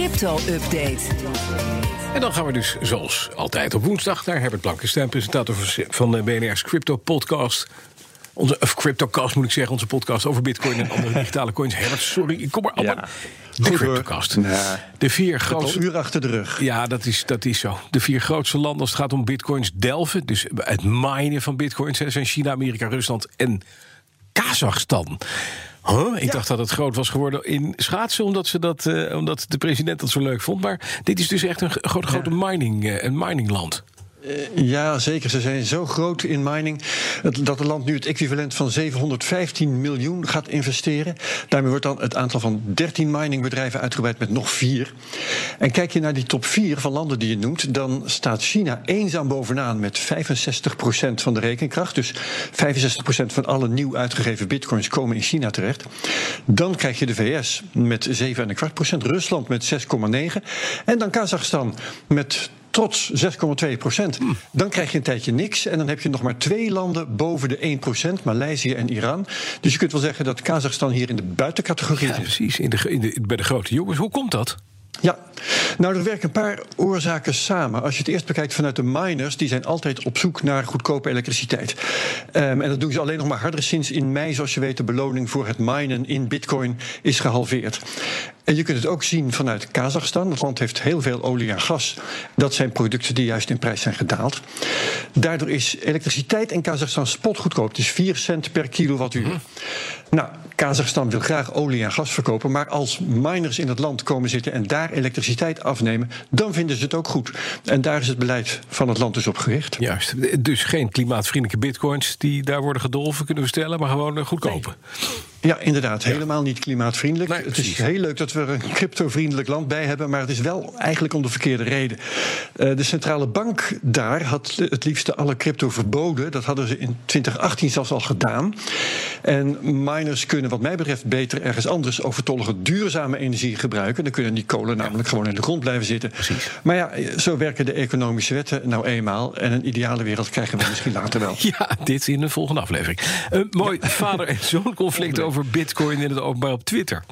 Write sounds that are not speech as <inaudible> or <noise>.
crypto-update. En dan gaan we dus zoals altijd op woensdag naar Herbert Blankenstein, presentator van de BNR's Crypto Podcast. Onze, of Cryptocast moet ik zeggen, onze podcast over Bitcoin en andere <laughs> digitale coins. Herbert, sorry, ik kom er allemaal. Ja. De. Cryptocast. De vier grootste. uur achter de rug. Ja, dat is, dat is zo. De vier grootste landen als het gaat om bitcoins delven. Dus het minen van bitcoins zijn China, Amerika, Rusland en Kazachstan. Huh? Ik dacht dat het groot was geworden in schaatsen, omdat, ze dat, eh, omdat de president dat zo leuk vond. Maar dit is dus echt een grote, grote mining, eh, een miningland. Ja, zeker. Ze zijn zo groot in mining dat het land nu het equivalent van 715 miljoen gaat investeren. Daarmee wordt dan het aantal van 13 miningbedrijven uitgebreid met nog vier. En kijk je naar die top 4 van landen die je noemt, dan staat China eenzaam bovenaan met 65% van de rekenkracht. Dus 65% van alle nieuw uitgegeven bitcoins komen in China terecht. Dan krijg je de VS met 7,25%, Rusland met 6,9% en dan Kazachstan met trots 6,2 procent. Dan krijg je een tijdje niks. En dan heb je nog maar twee landen boven de 1 procent. Maleisië en Iran. Dus je kunt wel zeggen dat Kazachstan hier in de buitencategorie Ja, zit. precies. In de, in de, bij de grote jongens. Hoe komt dat? Ja, nou er werken een paar oorzaken samen. Als je het eerst bekijkt vanuit de miners, die zijn altijd op zoek naar goedkope elektriciteit. Ehm, en dat doen ze alleen nog maar harder sinds in mei, zoals je weet, de beloning voor het minen in bitcoin is gehalveerd. En je kunt het ook zien vanuit Kazachstan. Het land heeft heel veel olie en gas. Dat zijn producten die juist in prijs zijn gedaald. Daardoor is elektriciteit in Kazachstan spotgoedkoop. Het is 4 cent per kilowattuur. Nou, Kazachstan wil graag olie en gas verkopen. Maar als miners in het land komen zitten en daar elektriciteit afnemen, dan vinden ze het ook goed. En daar is het beleid van het land dus op gericht. Juist. Dus geen klimaatvriendelijke bitcoins die daar worden gedolven, kunnen we stellen, maar gewoon eh, goedkope. Ja, inderdaad. Helemaal niet klimaatvriendelijk. Nee, het is heel leuk dat we er een cryptovriendelijk land bij hebben, maar het is wel eigenlijk om de verkeerde reden. Eh, de centrale bank daar had het liefste alle crypto verboden. Dat hadden ze in 2018 zelfs al gedaan. En miners kunnen, wat mij betreft, beter ergens anders overtollige duurzame energie gebruiken. Dan kunnen die kolen namelijk gewoon in de grond blijven zitten. Maar ja, zo werken de economische wetten nou eenmaal. En een ideale wereld krijgen we misschien later wel. <laughs> Ja, dit in de volgende aflevering. Een mooi vader- en zoon conflict over bitcoin in het openbaar op Twitter.